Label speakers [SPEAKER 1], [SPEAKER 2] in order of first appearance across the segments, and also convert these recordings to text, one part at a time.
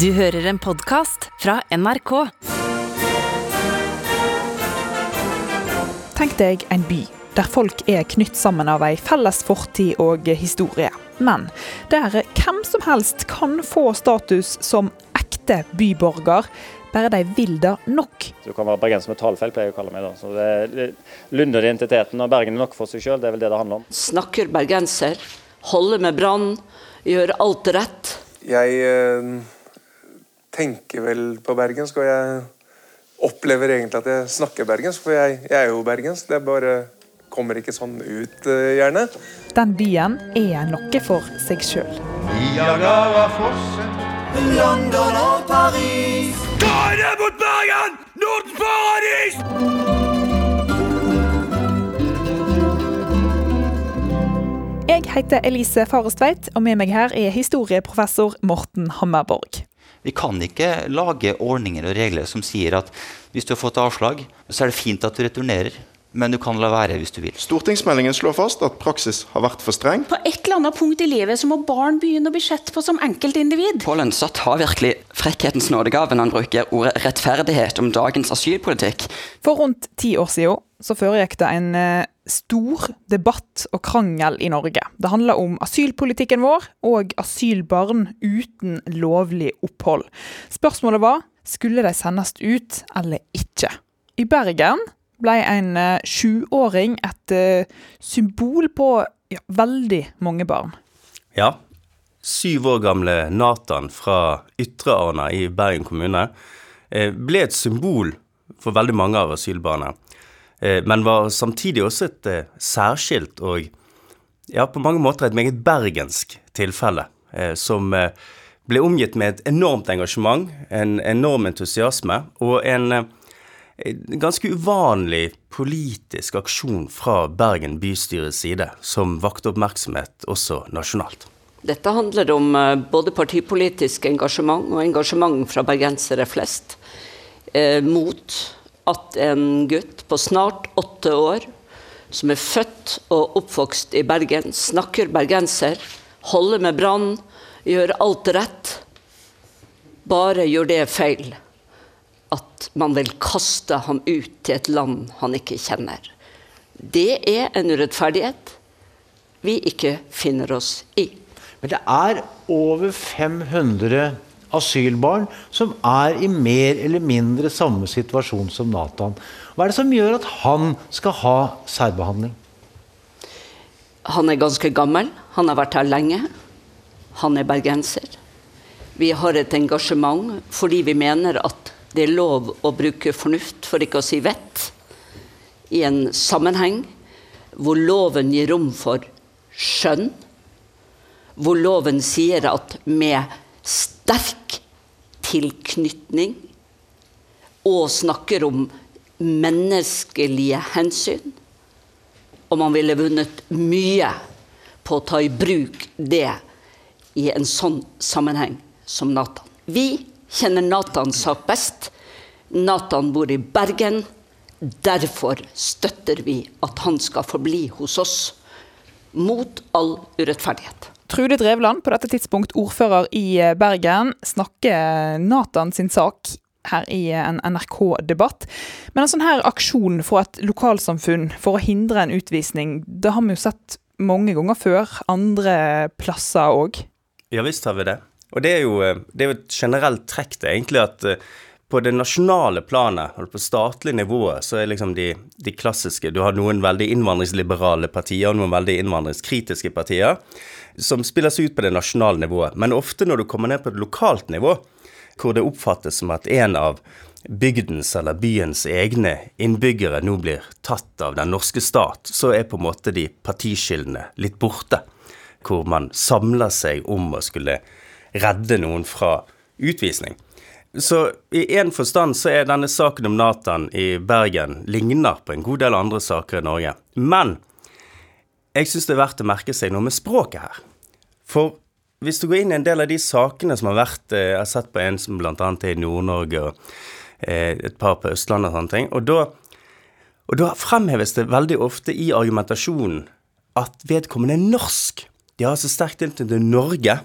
[SPEAKER 1] Du hører en podkast fra NRK.
[SPEAKER 2] Tenk deg en by der folk er knytt sammen av ei felles fortid og historie. Men der hvem som helst kan få status som ekte byborger, bare de vil det nok.
[SPEAKER 3] Du kan være bergenser med talefeil, pleier jeg å kalle meg. da. Så det, lunder identiteten og Bergen er nok for seg sjøl, det er vel det det handler om.
[SPEAKER 4] Snakker bergenser, holder med brann, gjør alt rett.
[SPEAKER 5] Jeg eh, tenker vel på bergensk, og jeg opplever egentlig at jeg snakker bergensk, for jeg, jeg er jo bergensk. Det bare kommer ikke sånn ut, eh, gjerne.
[SPEAKER 2] Den byen er noe for seg sjøl.
[SPEAKER 6] Niagarafossen.
[SPEAKER 7] London og Paris.
[SPEAKER 6] Ta det mot Bergen? Nordens paradis!
[SPEAKER 2] Jeg heter Elise Farestveit, og med meg her er historieprofessor Morten Hammerborg.
[SPEAKER 8] Vi kan ikke lage ordninger og regler som sier at hvis du har fått avslag, så er det fint at du returnerer, men du kan la være hvis du vil.
[SPEAKER 9] Stortingsmeldingen slår fast at praksis har vært for streng.
[SPEAKER 10] På et eller annet punkt i livet så må barn begynne å bli sett på som enkeltindivid.
[SPEAKER 11] Pål Lønseth har virkelig frekkhetens nådegave når han bruker ordet rettferdighet om dagens asylpolitikk.
[SPEAKER 2] For rundt ti år siden så foregikk det en eh, stor debatt og krangel i Norge. Det handla om asylpolitikken vår og asylbarn uten lovlig opphold. Spørsmålet var skulle de sendes ut eller ikke. I Bergen ble en eh, sjuåring et eh, symbol på ja, veldig mange barn.
[SPEAKER 12] Ja. Syv år gamle Nathan fra Ytre Arna i Bergen kommune eh, ble et symbol for veldig mange av asylbarna. Men var samtidig også et særskilt og ja, på mange måter et meget bergensk tilfelle, som ble omgitt med et enormt engasjement, en enorm entusiasme og en ganske uvanlig politisk aksjon fra Bergen bystyres side, som vakte oppmerksomhet også nasjonalt.
[SPEAKER 4] Dette handler om både partipolitisk engasjement og engasjement fra bergensere flest eh, mot at en gutt på snart åtte år, som er født og oppvokst i Bergen, snakker bergenser, holder med brann, gjør alt rett, bare gjør det feil at man vil kaste ham ut til et land han ikke kjenner. Det er en urettferdighet vi ikke finner oss i.
[SPEAKER 13] Men det er over 500 asylbarn som er i mer eller mindre samme situasjon som Nathan. Hva er det som gjør at han skal ha særbehandling?
[SPEAKER 4] Han er ganske gammel. Han har vært her lenge. Han er bergenser. Vi har et engasjement fordi vi mener at det er lov å bruke fornuft, for ikke å si vett, i en sammenheng hvor loven gir rom for skjønn, hvor loven sier at med sterk tilknytning og snakker om menneskelige hensyn. Og man ville vunnet mye på å ta i bruk det i en sånn sammenheng som Nathan. Vi kjenner Nathans sak best. Nathan bor i Bergen. Derfor støtter vi at han skal forbli hos oss. Mot all urettferdighet.
[SPEAKER 2] Trude Drevland, på dette tidspunkt ordfører i eh, Bergen, snakker Nathan sin sak her i en NRK-debatt. Men en sånn her aksjon fra et lokalsamfunn for å hindre en utvisning, det har vi jo sett mange ganger før, andre plasser òg.
[SPEAKER 12] Ja visst har vi det. Og det er jo, eh, det er jo et generelt trekk, det, egentlig, at på det nasjonale planet, eller på statlig nivå, så er liksom de, de, klassiske Du har noen veldig innvandringsliberale partier og noen veldig innvandringskritiske partier som spiller seg ut på det nasjonale nivået. Men ofte når du kommer ned på et lokalt nivå, hvor det oppfattes som at en av bygdens eller byens egne innbyggere nå blir tatt av den norske stat, så er på en måte de partiskillene litt borte. Hvor man samler seg om å skulle redde noen fra utvisning. Så i én forstand så er denne saken om Nathan i Bergen ligner på en god del andre saker i Norge. Men jeg syns det er verdt å merke seg noe med språket her. For hvis du går inn i en del av de sakene som har vært eh, Jeg har sett på en som bl.a. er i Nord-Norge, og eh, et par på Østlandet og sånne ting. Og da, og da fremheves det veldig ofte i argumentasjonen at vedkommende er norsk. De har så sterkt inntil til Norge.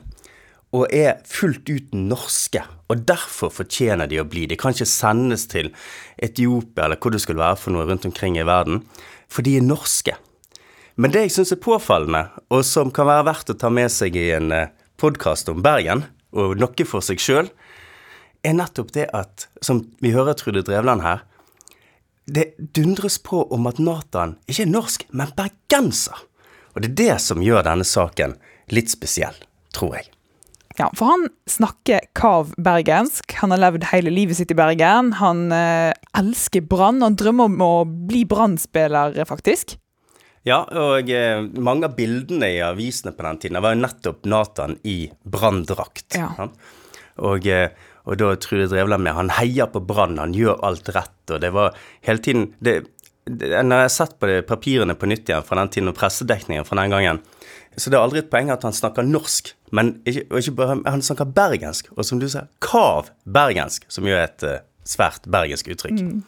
[SPEAKER 12] Og er fullt ut norske. Og derfor fortjener de å bli. De kan ikke sendes til Etiopia eller hvor det skulle være for noe rundt omkring i verden, for de er norske. Men det jeg syns er påfallende, og som kan være verdt å ta med seg i en podkast om Bergen, og noe for seg sjøl, er nettopp det at, som vi hører Trude Drevland her, det dundres på om at Nathan ikke er norsk, men bergenser. Og det er det som gjør denne saken litt spesiell, tror jeg.
[SPEAKER 2] Ja, for han snakker kav bergensk. Han har levd hele livet sitt i Bergen. Han eh, elsker Brann. Han drømmer om å bli Brann-spiller, faktisk.
[SPEAKER 12] Ja, og eh, mange av bildene i avisene på den tiden var jo nettopp Nathan i Brann-drakt.
[SPEAKER 2] Ja.
[SPEAKER 12] Og, eh, og da Trude Drevland med Han heier på Brann, han gjør alt rett. Og det var hele tiden det, det, Når jeg har sett på det, papirene på nytt igjen fra den tiden, og pressedekningen fra den gangen, så det er aldri et poeng at han snakker norsk, men ikke, ikke bare, han snakker bergensk. Og som du sier, kav bergensk, som jo er et uh, svært bergensk uttrykk.
[SPEAKER 2] Mm.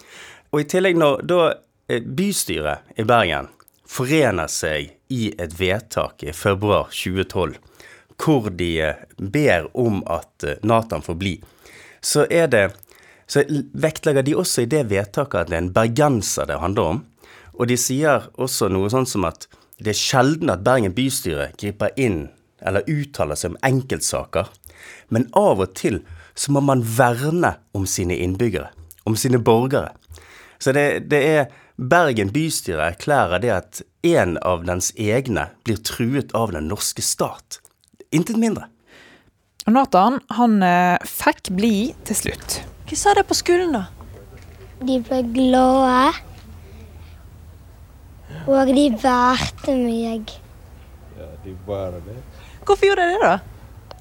[SPEAKER 12] Og i tillegg, når da bystyret i Bergen forener seg i et vedtak i februar 2012 hvor de ber om at Nathan får bli, så er det så vektlegger de også i det vedtaket at det er en bergenser det handler om. Og de sier også noe sånn som at det er sjelden at Bergen bystyre griper inn eller uttaler seg om enkeltsaker, men av og til så må man verne om sine innbyggere, om sine borgere. Så det, det er Bergen bystyre erklærer det at en av dens egne blir truet av den norske stat. Intet mindre.
[SPEAKER 2] Og Nathan, han eh, fikk bli til slutt.
[SPEAKER 14] Hva sa de på skolen, da?
[SPEAKER 15] De ble glade. Og de bærte meg.
[SPEAKER 14] Ja, de bærer det. Hvorfor gjorde de det, da?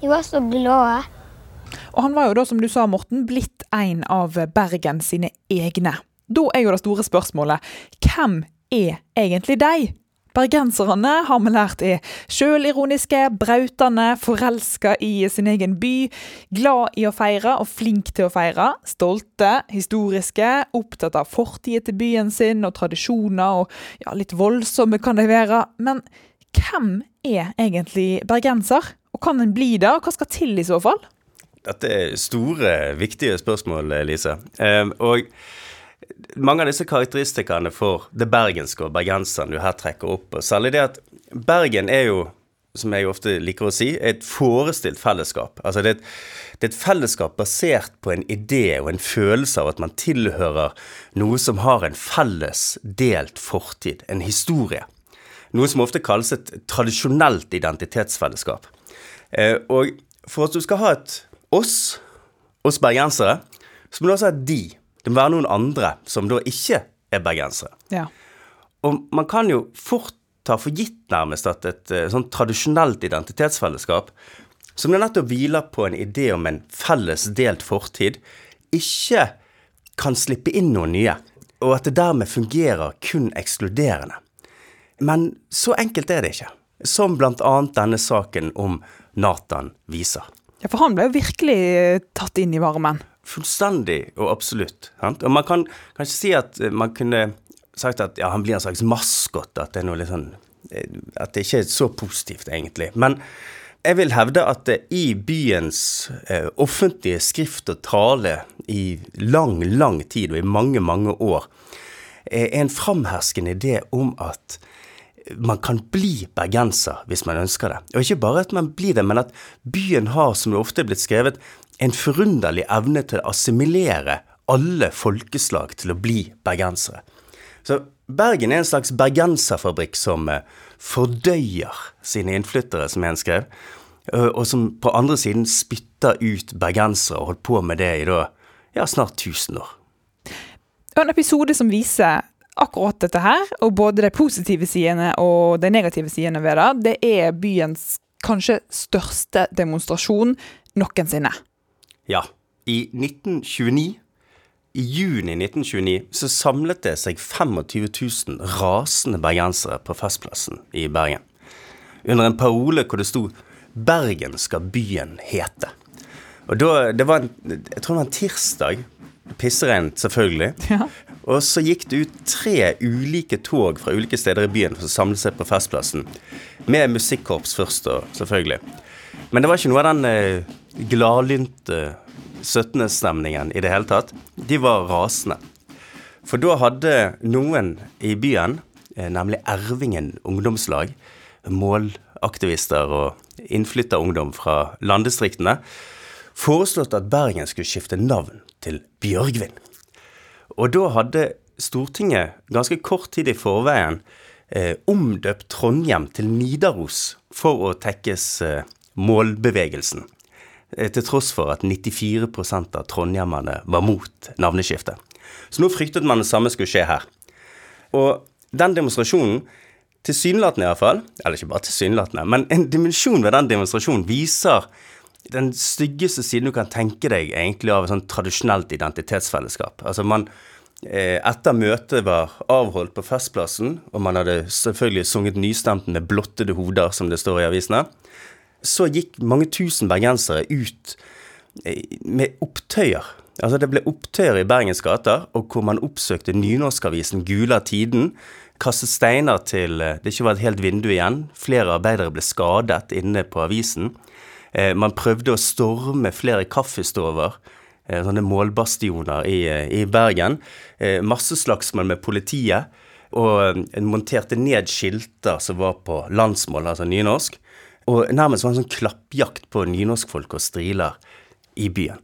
[SPEAKER 15] De var så glade.
[SPEAKER 2] Og han var jo da, som du sa, Morten, blitt en av Bergen sine egne. Da er jo det store spørsmålet hvem er egentlig deg? Bergenserne har vi lært er sjølironiske, brautende, forelska i sin egen by, glad i å feire og flink til å feire, stolte, historiske, opptatt av fortida til byen sin og tradisjoner, og ja, litt voldsomme kan de være. Men hvem er egentlig bergenser? Og kan en bli det, og hva skal til i så fall?
[SPEAKER 12] Dette er store, viktige spørsmål, Lise. Um, og mange av disse karakteristikkene for det bergenske og bergenseren du her trekker opp, og særlig det at Bergen er jo, som jeg ofte liker å si, et forestilt fellesskap. Altså det er, et, det er et fellesskap basert på en idé og en følelse av at man tilhører noe som har en felles delt fortid, en historie. Noe som ofte kalles et tradisjonelt identitetsfellesskap. Eh, og for at du skal ha et oss, oss bergensere, så må du også ha et de det må være noen andre som da ikke er bergensere.
[SPEAKER 2] Ja.
[SPEAKER 12] Og man kan jo fort ta for gitt nærmest at et uh, sånn tradisjonelt identitetsfellesskap, som det nettopp hviler på en idé om en felles delt fortid, ikke kan slippe inn noen nye, og at det dermed fungerer kun ekskluderende. Men så enkelt er det ikke, som bl.a. denne saken om Nathan viser.
[SPEAKER 2] Ja, for han ble jo virkelig tatt inn i varmen.
[SPEAKER 12] Fullstendig og absolutt. Sant? Og man kan kanskje si at eh, man kunne sagt at ja, han blir en slags maskot, at det er noe litt sånn eh, At det ikke er så positivt, egentlig. Men jeg vil hevde at i byens eh, offentlige skrift og tale i lang, lang tid, og i mange, mange år, er en framherskende idé om at man kan bli bergenser hvis man ønsker det. Og ikke bare at man blir det, men at byen har, som det ofte er blitt skrevet, en forunderlig evne til å assimilere alle folkeslag til å bli bergensere. Så Bergen er en slags bergenserfabrikk som eh, fordøyer sine innflyttere, som en skrev, og som på andre siden spytter ut bergensere og holdt på med det i da, ja, snart 1000 år.
[SPEAKER 2] En episode som viser akkurat dette her, og både de positive sidene og de negative sidene ved det, det er byens kanskje største demonstrasjon noensinne.
[SPEAKER 12] Ja. I 1929, i juni 1929, så samlet det seg 25 000 rasende bergensere på Festplassen i Bergen. Under en parole hvor det sto 'Bergen skal byen hete'. Og da, det var en, Jeg tror det var en tirsdag. Pisseregnet, selvfølgelig.
[SPEAKER 2] Ja.
[SPEAKER 12] Og så gikk det ut tre ulike tog fra ulike steder i byen for å samle seg på Festplassen. Med musikkorps først, og selvfølgelig. Men det var ikke noe av den eh, gladlynte 17.-stemningen i det hele tatt. De var rasende. For da hadde noen i byen, eh, nemlig Ervingen ungdomslag, målaktivister og innflytterungdom fra landdistriktene, foreslått at Bergen skulle skifte navn til Bjørgvin. Og da hadde Stortinget ganske kort tid i forveien eh, omdøpt Trondheim til Nidaros for å tekkes eh, målbevegelsen. Eh, til tross for at 94% av trondhjemmerne var mot navneskiftet. Så nå fryktet man det samme skulle skje her. Og den demonstrasjonen, tilsynelatende iallfall, eller ikke bare tilsynelatende, men en dimensjon ved den demonstrasjonen viser den styggeste siden du kan tenke deg egentlig av et sånn tradisjonelt identitetsfellesskap. Altså man, eh, etter møtet var avholdt på Festplassen, og man hadde selvfølgelig sunget nystemt med blottede hoder, som det står i avisene, så gikk mange tusen bergensere ut eh, med opptøyer. Altså Det ble opptøyer i Bergens gater, og hvor man oppsøkte nynorskavisen Gula Tiden. Kastet steiner til eh, det ikke var et helt vindu igjen. Flere arbeidere ble skadet inne på avisen. Eh, man prøvde å storme flere kaffestover, sånne målbastioner i, i Bergen. Masseslagsmål med politiet. Og en monterte ned skilter som var på landsmål, altså nynorsk. Og nærmest var en sånn klappjakt på nynorskfolk og striler i byen.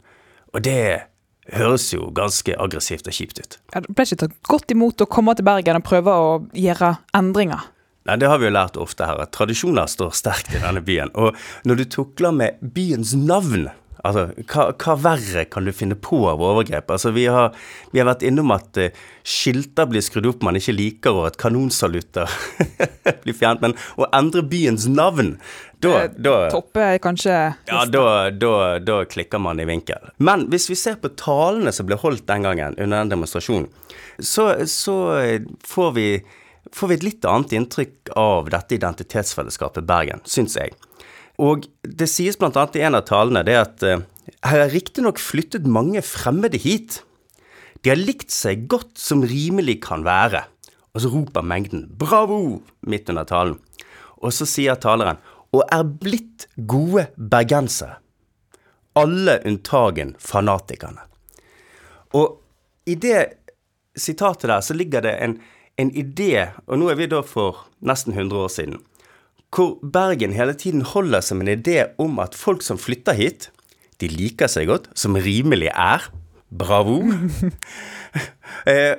[SPEAKER 12] Og det høres jo ganske aggressivt og kjipt ut.
[SPEAKER 2] Ja, det ble ikke tatt godt imot å komme til Bergen og prøve å gjøre endringer?
[SPEAKER 12] Nei, Det har vi jo lært ofte her, at tradisjoner står sterkt i denne byen. Og når du tukler med byens navn, altså hva, hva verre kan du finne på av overgrep? Altså Vi har, vi har vært innom at uh, skilter blir skrudd opp man ikke liker, og at kanonsalutter blir fjernet. Men å endre byens navn da, da
[SPEAKER 2] Topper kanskje
[SPEAKER 12] Ja, da, da, da, klikker man i vinkel. Men hvis vi ser på talene som ble holdt den gangen under den demonstrasjonen, så, så får vi får vi et litt annet inntrykk av dette identitetsfellesskapet Bergen, syns jeg. Og det sies bl.a. i en av talene det at uh, her er riktignok flyttet mange fremmede hit. De har likt seg godt som rimelig kan være. Og så roper mengden 'bravo' midt under talen. Og så sier taleren 'og er blitt gode bergensere'. Alle unntagen fanatikerne. Og i det sitatet der så ligger det en en idé, og nå er vi da for nesten 100 år siden, hvor Bergen hele tiden holder seg med en idé om at folk som flytter hit, de liker seg godt, som rimelig er. Bravo. eh,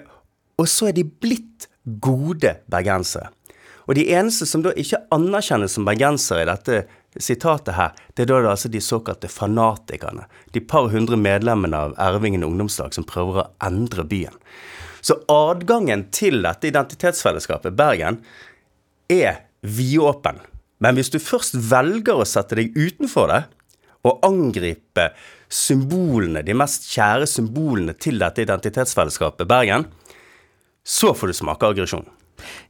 [SPEAKER 12] og så er de blitt gode bergensere. Og de eneste som da ikke anerkjennes som bergensere i dette sitatet her, det er da det er altså de såkalte fanatikerne. De par hundre medlemmene av Ervingen ungdomslag som prøver å endre byen. Så adgangen til dette identitetsfellesskapet, Bergen, er vidåpen. Men hvis du først velger å sette deg utenfor det, og angripe symbolene, de mest kjære symbolene til dette identitetsfellesskapet, Bergen, så får du smake aggresjon.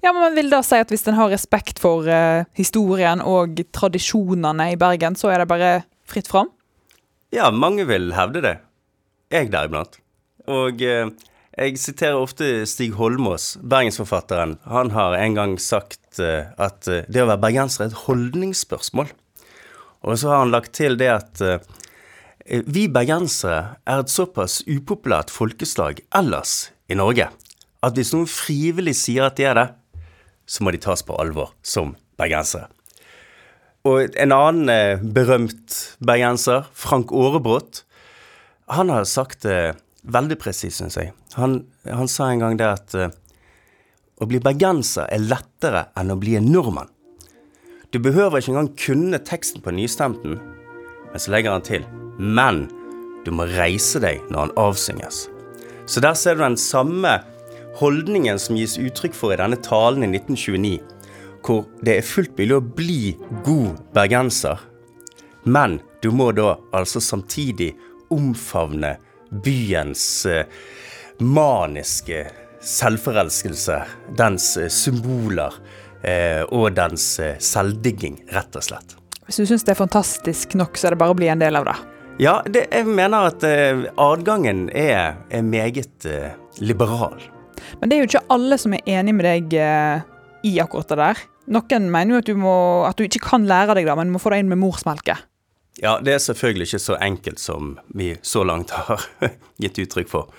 [SPEAKER 2] Ja, men man vil da si at hvis en har respekt for uh, historien og tradisjonene i Bergen, så er det bare fritt fram?
[SPEAKER 12] Ja, mange vil hevde det. Jeg deriblant. Og uh, jeg siterer ofte Stig Holmås, bergensforfatteren. Han har en gang sagt uh, at uh, det å være bergenser er et holdningsspørsmål. Og så har han lagt til det at uh, vi bergensere er et såpass upopulært folkeslag ellers i Norge at hvis noen frivillig sier at de er det, så må de tas på alvor som bergensere. Og en annen berømt bergenser, Frank Aarebrot, han har sagt det veldig presist, syns jeg. Han, han, sa en gang det at å bli bergenser er lettere enn å bli en nordmann. Du behøver ikke engang kunne teksten på nystemten, men så legger han til men du må reise deg når han avsynges. Så der ser du den samme holdningen som gis uttrykk for i denne talen i 1929, hvor det er fullt mulig å bli god bergenser, men du må da altså samtidig omfavne byens eh, maniske selvforelskelse, dens eh, symboler eh, og dens selvdigging, rett og slett.
[SPEAKER 2] Hvis du syns det er fantastisk nok, så er det bare å bli en del av det?
[SPEAKER 12] Ja, det, jeg mener at adgangen er, er meget liberal.
[SPEAKER 2] Men det er jo ikke alle som er enig med deg i akkurat det der. Noen mener jo at du, må, at du ikke kan lære deg det, men du må få det inn med morsmelket.
[SPEAKER 12] Ja, det er selvfølgelig ikke så enkelt som vi så langt har gitt uttrykk for.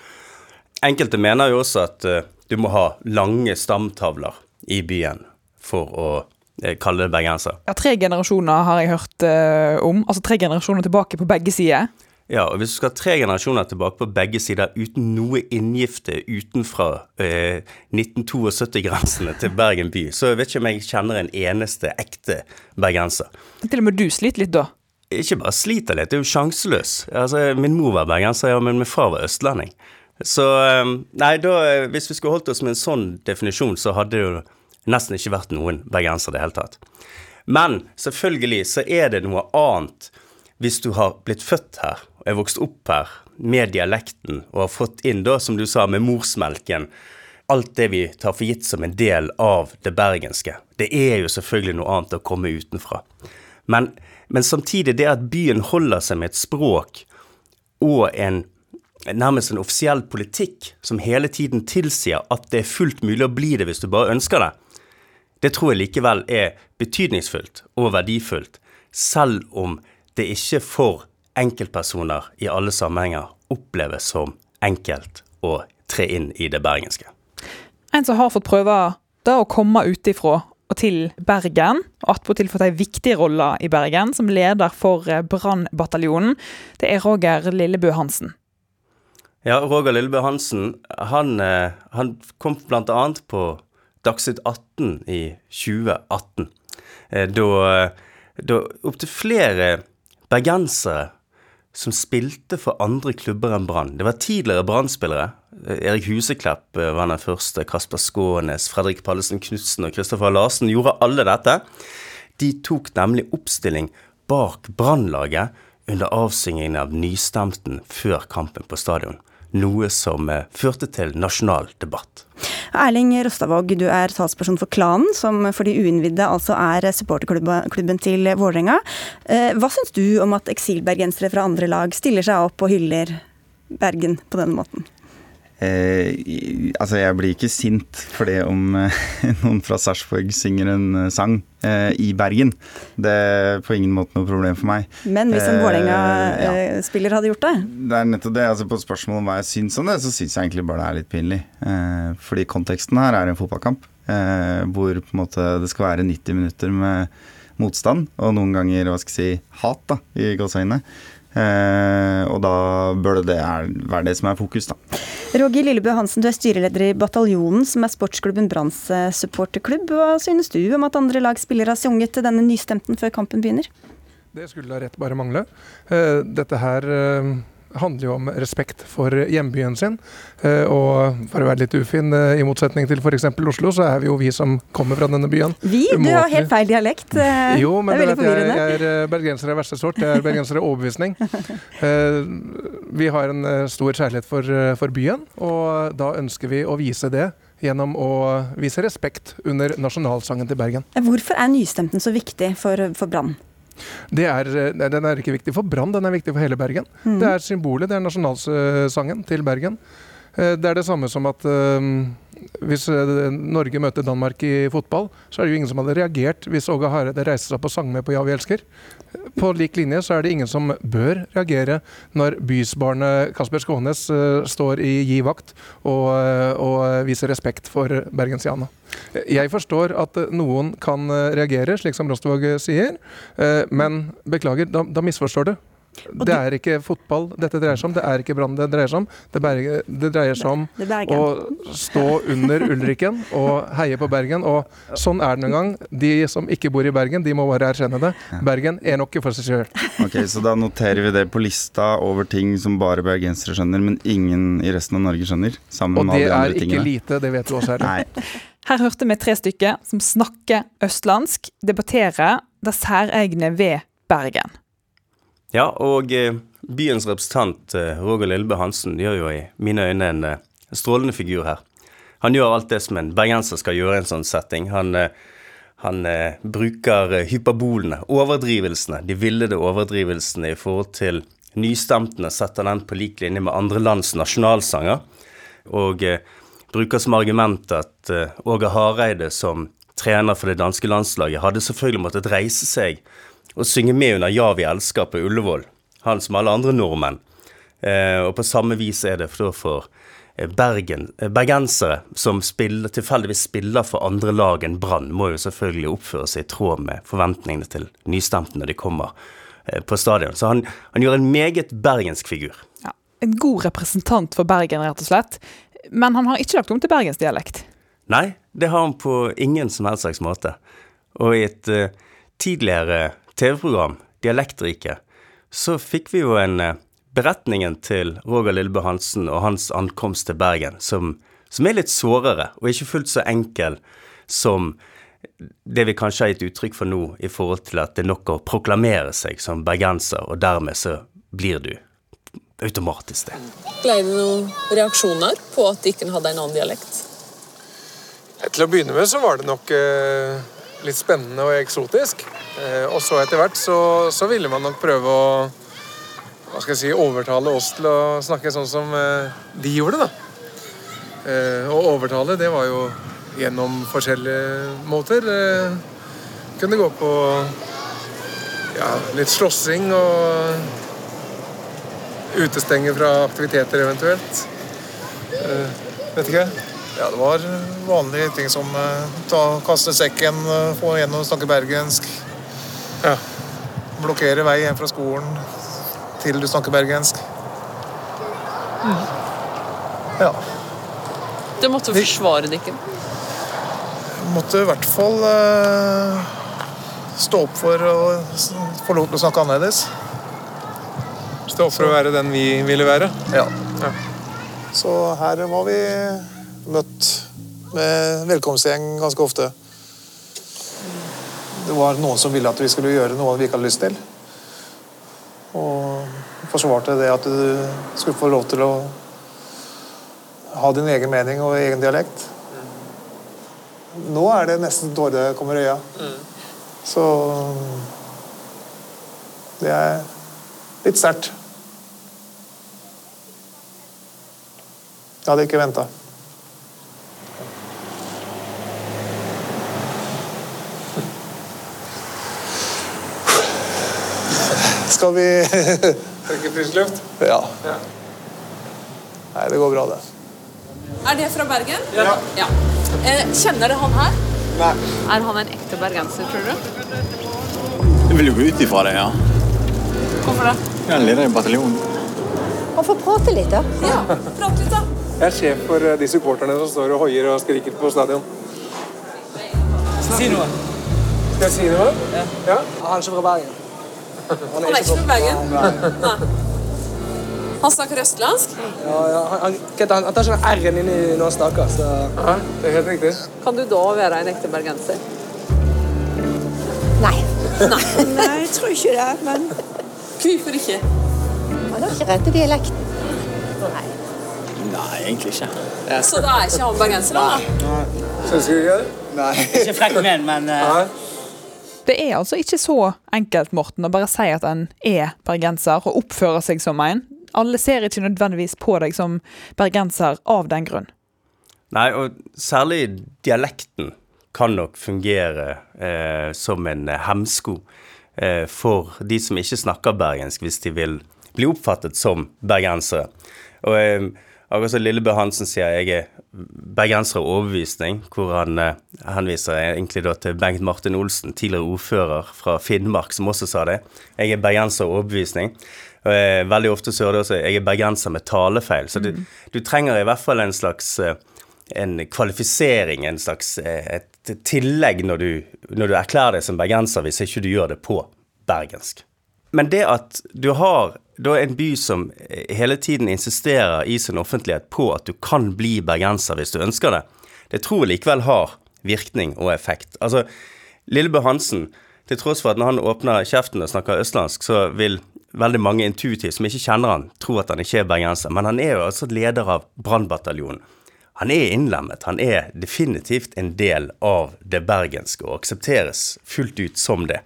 [SPEAKER 12] Enkelte mener jo også at uh, du må ha lange stamtavler i byen for å uh, kalle det bergenser.
[SPEAKER 2] Ja, Tre generasjoner har jeg hørt uh, om. Altså tre generasjoner tilbake på begge sider.
[SPEAKER 12] Ja, og hvis du skal ha tre generasjoner tilbake på begge sider uten noe inngifte utenfra eh, 1972-grensene til Bergen by, så vet ikke om jeg kjenner en eneste ekte bergenser.
[SPEAKER 2] Til og med du sliter litt da?
[SPEAKER 12] Ikke bare sliter litt, det er jo sjanseløs. Altså, min mor var bergenser, ja, men min far var østlending. Så nei, da, hvis vi skulle holdt oss med en sånn definisjon, så hadde det jo nesten ikke vært noen bergenser i det hele tatt. Men selvfølgelig så er det noe annet hvis du har blitt født her og er vokst opp her med dialekten og har fått inn, da, som du sa, med morsmelken, alt det vi tar for gitt som en del av det bergenske. Det er jo selvfølgelig noe annet å komme utenfra. Men, men samtidig det at byen holder seg med et språk og en nærmest en offisiell politikk som hele tiden tilsier at det er fullt mulig å bli det hvis du bare ønsker det, det tror jeg likevel er betydningsfullt og verdifullt, selv om det ikke for enkeltpersoner i alle sammenhenger oppleves som enkelt å tre inn i det bergenske.
[SPEAKER 2] En som har fått prøve da å komme utifra og til Bergen, og attpåtil fått ei viktig rolle i Bergen som leder for Brannbataljonen, det er Roger Lillebø Hansen.
[SPEAKER 12] Ja, Roger Lillebø Hansen, han, eh, han kom bl.a. på Dagsnytt 18 i 2018. Eh, da, da opptil flere bergensere som spilte for andre klubber enn Brann. Det var tidligere Brann-spillere. Erik Huseklepp eh, var den første. Kasper Skånes, Fredrik Pallesen Knutsen og Kristoffer Larsen gjorde alle dette. De tok nemlig oppstilling bak Brannlaget under avsyngingen av Nystemten før kampen på stadion noe som eh, førte til nasjonal debatt.
[SPEAKER 16] Erling Rostavåg, du er talsperson for Klanen, som for de uinnvidde altså er supporterklubben til Vålerenga. Eh, hva syns du om at eksilbergensere fra andre lag stiller seg opp og hyller Bergen på denne måten?
[SPEAKER 17] Eh, altså, jeg blir ikke sint for det om eh, noen fra Sarpsborg synger en eh, sang eh, i Bergen. Det er på ingen måte noe problem for meg.
[SPEAKER 16] Men hvis en Vålerenga-spiller ja. hadde gjort det?
[SPEAKER 17] Det er nettopp det. altså På spørsmålet om hva jeg syns om det, så syns jeg egentlig bare det er litt pinlig. Eh, fordi konteksten her er en fotballkamp eh, hvor på en måte det skal være 90 minutter med motstand, og noen ganger hva skal jeg si, hat, da, i gåseøynene. Eh, og da bør det være det som er fokus, da.
[SPEAKER 16] Roger Lillebø Hansen, du er styreleder i Bataljonen, som er sportsklubben Branns supporterklubb. Hva synes du om at andre lag spiller har sunget denne nystemten før kampen begynner?
[SPEAKER 5] Det skulle da rett bare mangle. Eh, dette her eh, handler jo om respekt for hjembyen sin. Eh, og for å være litt ufin, eh, i motsetning til f.eks. Oslo, så er vi jo vi som kommer fra denne byen.
[SPEAKER 16] Vi? Du har helt feil dialekt.
[SPEAKER 5] Eh, jo, men det er veldig forvirrende. Jeg, jeg er bergenser av verste sort. Jeg er bergenser av overbevisning. Vi har en stor kjærlighet for, for byen, og da ønsker vi å vise det gjennom å vise respekt under nasjonalsangen til Bergen.
[SPEAKER 16] Hvorfor er nystemten så viktig for, for Brann?
[SPEAKER 5] Er, den er ikke viktig for Brann, den er viktig for hele Bergen. Mm. Det er symbolet, det er nasjonalsangen til Bergen. Eh, det er det samme som at um, hvis eh, Norge møter Danmark i fotball, så er det jo ingen som hadde reagert hvis Åge Hareide reiste seg opp og sang med på Ja, vi elsker. På lik linje så er det ingen som bør reagere når bysbarnet Kasper Skånes uh, står i gi vakt og, uh, og, viser respekt for bergensiana. Jeg forstår at noen kan reagere, slik som Rostvåg sier, men beklager, da, da misforstår du. Det er ikke fotball dette dreier seg om, det er ikke Brann det dreier seg om. Det, berge, det dreier seg om å stå under Ulriken og heie på Bergen. Og sånn er det noen gang. De som ikke bor i Bergen, de må bare erkjenne det. Bergen er nok for seg sjøl.
[SPEAKER 17] Ok, så da noterer vi det på lista over ting som bare bergensere skjønner, men ingen i resten av Norge skjønner. Sammen med alle de andre tingene. Og
[SPEAKER 5] det er ikke lite, det vet du også, Erlend.
[SPEAKER 2] Her hørte vi tre stykker som snakker østlandsk, debatterer det særegne ved Bergen.
[SPEAKER 12] Ja, og eh, byens representant eh, Roger Lillebø Hansen gjør jo i mine øyne en eh, strålende figur her. Han gjør alt det som en bergenser skal gjøre i en sånn setting. Han, han bruker hyperbolene, overdrivelsene, de villede overdrivelsene i forhold til nystemtene, setter den på lik linje med andre lands nasjonalsanger. Og bruker som argument at Åge Hareide som trener for det danske landslaget hadde selvfølgelig måttet reise seg å synge med under 'Ja, vi elsker' på Ullevål. Han som alle andre nordmenn. Eh, og på samme vis er det for, for eh, Bergen, eh, bergensere som spiller, tilfeldigvis spiller for andre lag enn Brann, må jo selvfølgelig oppføre seg i tråd med forventningene til nystemte når de kommer på stadion. Så han, han gjør en meget bergensk figur.
[SPEAKER 2] Ja, en god representant for Bergen, rett og slett. Men han har ikke lagt om til bergensdialekt?
[SPEAKER 12] Nei, det har han på ingen som helst slags måte. Og i et uh, tidligere TV-program, Dialektriket, så fikk vi jo en uh, beretningen til Roger Lillebø Hansen og hans ankomst til Bergen, som, som, er litt sårere, og ikke fullt så enkel som det vi kanskje har gitt uttrykk for nå, i forhold til at det er nok å proklamere seg som bergenser, og dermed så blir du automatisk det.
[SPEAKER 18] Ble det noen reaksjoner på at ikke hadde en annen dialekt?
[SPEAKER 5] Til å begynne med så var det nok eh, litt spennende og eksotisk. Eh, og så etter hvert så, så ville man nok prøve å hva skal jeg si, overtale oss til å snakke sånn som eh, de gjorde. da. Å og overtale, det var jo gjennom forskjellige måter. Eh, kunne gå på ja, litt slåssing og utestenge fra aktiviteter eventuelt. vet ikke.
[SPEAKER 19] Ja, det var vanlige ting som ta, kaste sekken, få igjennom snakke bergensk.
[SPEAKER 5] Ja.
[SPEAKER 19] Blokkere vei hjem fra skolen til du snakker bergensk. Mm. Ja.
[SPEAKER 18] Det måtte forsvare dikken?
[SPEAKER 19] Måtte i hvert fall uh, stå opp for å få lov til å snakke annerledes.
[SPEAKER 5] Stå opp for å være den vi ville være?
[SPEAKER 19] Ja. ja. Så her var vi møtt med velkomstgjeng ganske ofte. Det var noen som ville at vi skulle gjøre noe vi ikke hadde lyst til. Og forsvarte det at du skulle få lov til å ha din egen mening og egen dialekt. Nå er det nesten tårer kommer i øya. Så det er litt sterkt. Jeg hadde ikke venta. Skal vi
[SPEAKER 5] Trekke frisk luft?
[SPEAKER 19] Ja. ja. Nei, det går bra, det.
[SPEAKER 18] Er det fra Bergen?
[SPEAKER 19] Ja.
[SPEAKER 18] ja. Eh, kjenner dere han her?
[SPEAKER 19] Nei.
[SPEAKER 18] Er han en ekte bergenser, tror du?
[SPEAKER 20] Jeg vil jo gå ut ifra det, ja.
[SPEAKER 18] Hvorfor det?
[SPEAKER 20] Jeg er leder i bataljonen.
[SPEAKER 21] Han får prate litt, da.
[SPEAKER 18] Ja, prate litt, da.
[SPEAKER 5] Jeg er sjef for eh, de supporterne som står og hoier og skriker på stadion.
[SPEAKER 22] Si noe.
[SPEAKER 5] Skal jeg si noe?
[SPEAKER 22] Ja.
[SPEAKER 5] ja?
[SPEAKER 22] Han er ikke fra Bergen.
[SPEAKER 18] Han er ikke fra Bergen? Nei. Han snakker østlandsk?
[SPEAKER 22] Ja, ja. Han, han, han, tar ikke den R-en inn i når han snakker. Så...
[SPEAKER 5] Ja, det er helt riktig.
[SPEAKER 18] Kan du da være en ekte bergenser?
[SPEAKER 21] Nei.
[SPEAKER 18] Nei.
[SPEAKER 21] Nei, jeg tror ikke det, men
[SPEAKER 18] Hvorfor ikke?
[SPEAKER 21] Han har ikke rett i dialekten.
[SPEAKER 20] Nei. Nei, egentlig ikke.
[SPEAKER 18] Ja. Så da er ikke han bergenser, da?
[SPEAKER 5] Syns du ikke det?
[SPEAKER 20] Nei. Ikke frekk menn, men uh...
[SPEAKER 2] Det er altså ikke så enkelt, Morten, å bare si at en er bergenser og oppfører seg som en. Alle ser ikke nødvendigvis på deg som bergenser av den grunn.
[SPEAKER 12] Nei, og særlig dialekten kan nok fungere eh, som en hemsko eh, for de som ikke snakker bergensk, hvis de vil bli oppfattet som bergensere. Og eh, Akkurat som Lillebø Hansen sier jeg er bergenser av overbevisning, hvor han eh, henviser egentlig til Bengt Martin Olsen, tidligere ordfører fra Finnmark, som også sa det. Jeg er bergenser overbevisning. Eh, veldig ofte så hører du også jeg er bergenser med talefeil. Så du, mm. du, trenger i hvert fall en slags eh, en kvalifisering, en slags et tillegg når du, når du erklærer deg som bergenser, hvis ikke du gjør det på bergensk. Men det at du har da en by som hele tiden insisterer i sin offentlighet på at du kan bli bergenser hvis du ønsker det, det tror jeg likevel har virkning og effekt. Altså, Lillebø Hansen, til tross for at når han åpner kjeften og snakker østlandsk, så vil veldig mange intuitivt som ikke kjenner han, tro at han ikke er bergenser. Men han er jo altså leder av brannbataljonen. Han er innlemmet. Han er definitivt en del av det bergenske og aksepteres fullt ut som det.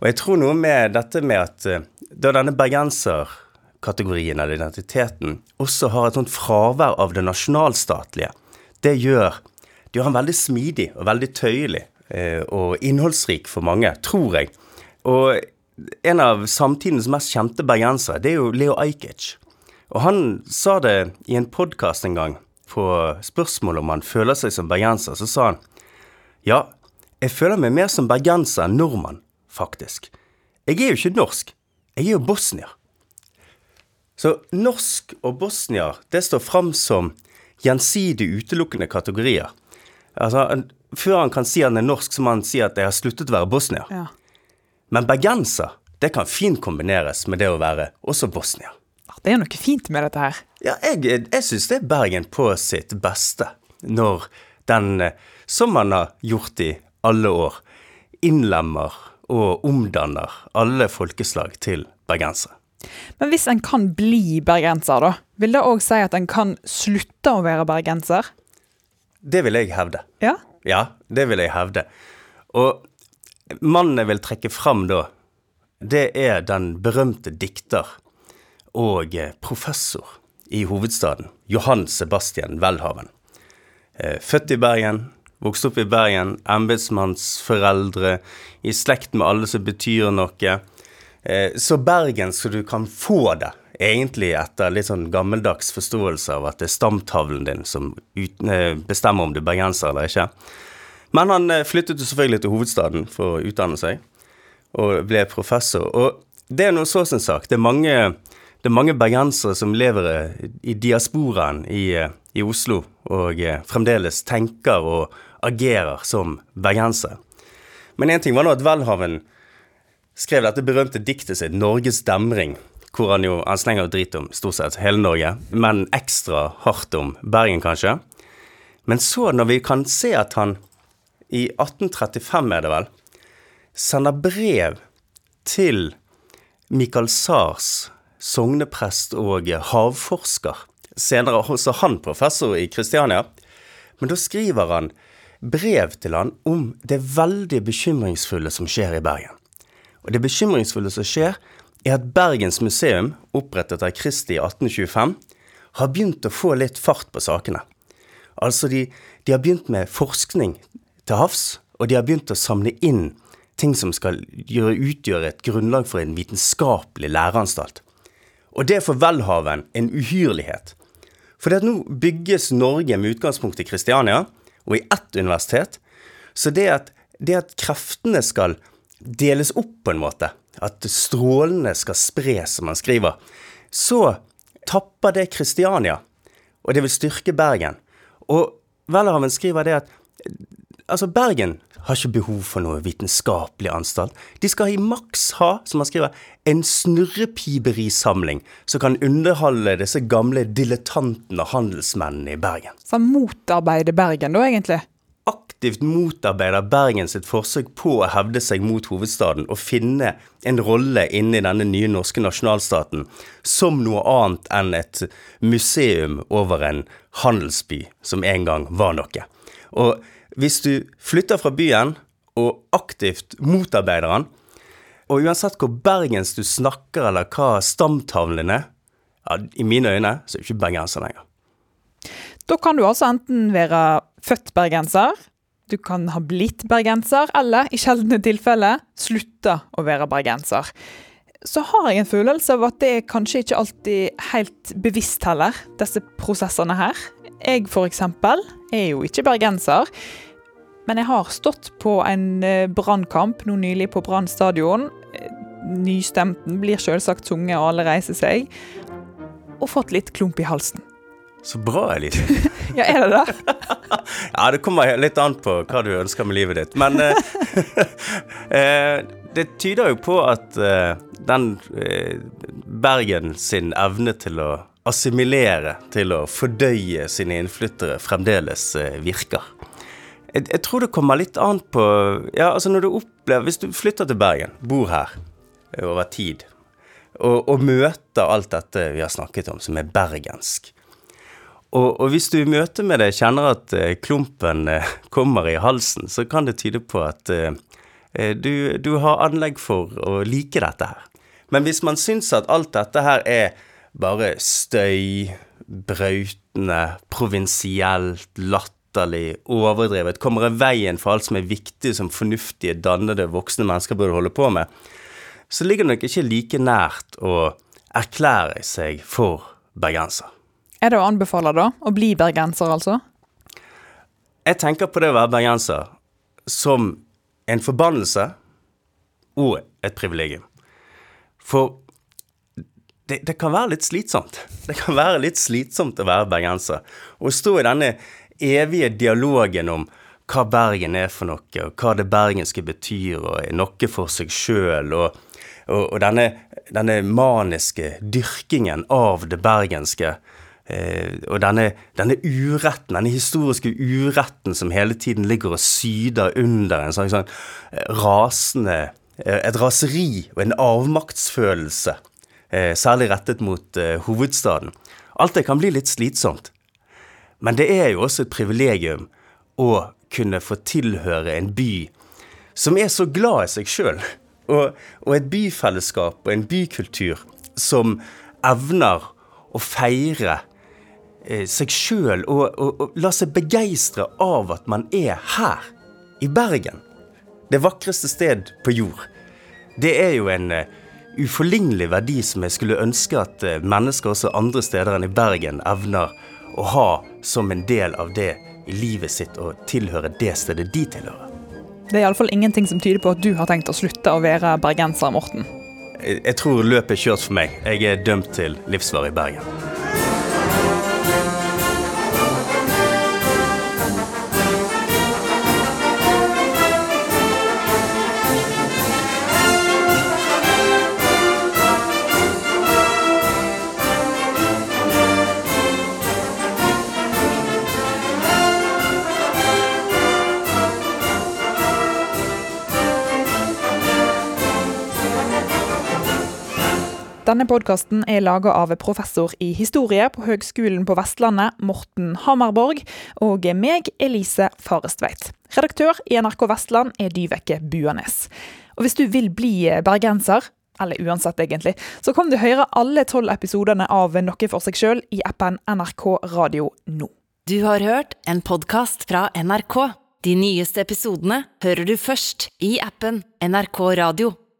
[SPEAKER 12] Og jeg tror noe med dette med at eh, da denne bergenserkategorien eller identiteten også har et sånt fravær av det nasjonalstatlige, det gjør det gjør han veldig smidig og veldig tøyelig eh, og innholdsrik for mange, tror jeg. Og en av samtidens mest kjente bergensere, det er jo Leo Ajkic. Og han sa det i en podkast en gang, på spørsmål om han føler seg som bergenser, så sa han ja, jeg føler meg mer som bergenser enn nordmann, faktisk. Jeg er jo ikke norsk, jeg er jo bosnier. Så norsk og bosnier, det står fram som gjensidig utelukkende kategorier. Altså, før han kan si han er norsk, så må han si at jeg har sluttet å være bosnier.
[SPEAKER 2] Ja.
[SPEAKER 12] Men bergenser, det kan fint kombineres med det å være også bosnier.
[SPEAKER 2] Det er noe fint med dette her.
[SPEAKER 12] Ja, jeg, jeg syns det er Bergen på sitt beste. Når den, eh, som man har gjort i alle år, innlemmer og omdanner alle folkeslag til bergensere.
[SPEAKER 2] Men hvis en kan bli bergenser, da, vil det òg si at en kan slutte å være bergenser?
[SPEAKER 12] Det vil jeg hevde.
[SPEAKER 2] Ja?
[SPEAKER 12] Ja, det vil jeg hevde. Og mannen jeg vil trekke fram da, det er den berømte dikter og eh, professor i hovedstaden, Johan Sebastian Welhaven. Eh, født i Bergen, vokst opp i Bergen, embetsmannsforeldre, i slekt med alle som betyr noe. Eh, så Bergen så du kan få det, egentlig etter litt sånn gammeldags forståelse av at det er stamtavlen din som bestemmer om du er bergenser eller ikke. Men han flyttet jo selvfølgelig til hovedstaden for å utdanne seg, og ble professor. Og det er noe så sin sak. Det er mange det er mange bergensere som lever i diasporaen i, i Oslo, og fremdeles tenker og agerer som bergenser. Men én ting var nå at Welhaven skrev dette berømte diktet sitt 'Norges demring', hvor han jo han slenger drit om stort sett hele Norge, men ekstra hardt om Bergen, kanskje. Men så, når vi kan se at han i 1835, er det vel, sender brev til Michael Sars sogneprest og havforsker. Senere også han professor i Kristiania. Men da skriver han brev til han om det veldig bekymringsfulle som skjer i Bergen. Og det bekymringsfulle som skjer, er at Bergens museum, opprettet av Kristi i 1825, har begynt å få litt fart på sakene. Altså, de, de har begynt med forskning til havs, og de har begynt å samle inn ting som skal gjøre, utgjøre et grunnlag for en vitenskapelig læreanstalt. Og det er for Welhaven en uhyrlighet. For nå bygges Norge med utgangspunkt i Kristiania, og i ett universitet. Så det at, det at kreftene skal deles opp på en måte, at strålene skal spres, som han skriver, så tapper det Kristiania, og det vil styrke Bergen. Og Welhaven skriver det at altså Bergen har ikke behov for noe vitenskapelig anstalt. De skal i maks ha, som han skriver, en snurrepiberisamling som kan underholde disse gamle dilettantene og handelsmennene i Bergen.
[SPEAKER 2] Så han motarbeider Bergen da, egentlig?
[SPEAKER 12] Aktivt motarbeider Bergen sitt forsøk på å hevde seg mot hovedstaden og finne en rolle inni denne nye norske nasjonalstaten som noe annet enn et museum over en handelsby som en gang var noe. Og hvis du flytter fra byen og aktivt motarbeider den, og uansett hvor bergensk du snakker eller hva stamtavlen din er, ja, i mine øyne så er du ikke bergenser lenger.
[SPEAKER 2] Da kan du altså enten være født bergenser, du kan ha blitt bergenser, eller i sjeldne tilfeller slutta å være bergenser. Så har jeg en følelse av at det er kanskje ikke alltid helt bevisst heller, disse prosessene her. Jeg for eksempel er jo ikke bergenser. Men jeg har stått på en eh, brannkamp nå nylig på Brann stadion. Eh, nystemten blir selvsagt sunget, og alle reiser seg. Og fått litt klump i halsen.
[SPEAKER 12] Så bra, Elise.
[SPEAKER 2] ja, er det det?
[SPEAKER 12] ja, det kommer litt an på hva du ønsker med livet ditt. Men eh, det tyder jo på at eh, den eh, Bergen sin evne til å assimilere, til å fordøye sine innflyttere, fremdeles eh, virker. Jeg, jeg, tror det kommer litt an på Ja, altså når du opplever Hvis du flytter til Bergen, bor her over tid, og, og møter alt dette vi har snakket om, som er bergensk og, og hvis du i møte med det kjenner at eh, klumpen eh, kommer i halsen, så kan det tyde på at du, du har anlegg for å like dette her. Men hvis man syns at alt dette her er bare støy, brautende, provinsielt, latterlig, overdrevet, kommer i veien for alt som er viktig som fornuftige, dannede, voksne mennesker burde holde på med, så ligger det nok ikke like nært å erklære seg for bergenser.
[SPEAKER 2] Er det å anbefale, da? Å bli bergenser, altså?
[SPEAKER 12] Jeg tenker på det å være bergenser som en forbannelse og et privilegium. For det, det, kan være litt slitsomt. Det kan være litt slitsomt å være bergenser. Å stå i denne evige dialogen om hva Bergen er for noe, og hva det bergenske betyr, og er noe for seg sjøl, og, og, og denne, denne, maniske dyrkingen av det bergenske. Eh, og denne, denne, uretten, denne historiske uretten som hele tiden ligger og syder under en sånn eh, rasende eh, Et raseri og en avmaktsfølelse særlig rettet mot eh, hovedstaden. Alt det kan bli litt slitsomt. Men det er jo også et privilegium å kunne få tilhøre en by som er så glad i seg sjøl, og, og, et byfellesskap og en bykultur som evner å feire eh, seg sjøl og, og, og, la seg begeistre av at man er her, i Bergen. Det vakreste sted på jord. Det er jo en eh, uforlignelig verdi som jeg skulle ønske at eh, mennesker også andre steder enn i Bergen evner å ha som en del av det i livet sitt å tilhøre det stedet de tilhører.
[SPEAKER 2] Det er iallfall ingenting som tyder på at du har tenkt å slutte å være bergenser, Morten.
[SPEAKER 12] Jeg, tror løpet er kjørt for meg. Jeg er dømt til livsvarig Bergen.
[SPEAKER 2] Denne podkasten er laga av professor i historie på Høgskolen på Vestlandet, Morten Hammerborg, og meg, Elise Farestveit. Redaktør i NRK Vestland er Dyveke Buanes. Og hvis du vil bli bergenser, eller uansett egentlig, så kan du høre alle tolv episodene av Noe for seg sjøl i appen NRK Radio nå.
[SPEAKER 23] Du har hørt en podkast fra NRK. De nyeste episodene hører du først i appen NRK Radio.